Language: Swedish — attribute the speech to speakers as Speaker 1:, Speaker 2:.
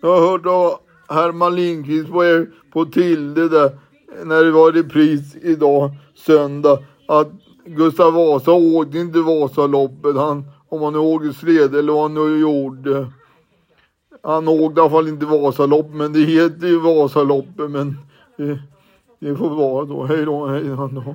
Speaker 1: Jag har hört av Herman Lindqvist på, på Tilde där när det var repris idag söndag att Gustav Vasa åkte inte Vasaloppet. Han, om han nu åker sled eller vad han nu gjorde. Han åkte i alla fall inte Vasaloppet men det heter ju Vasaloppet men det, det får vara då. Hej då, hej då.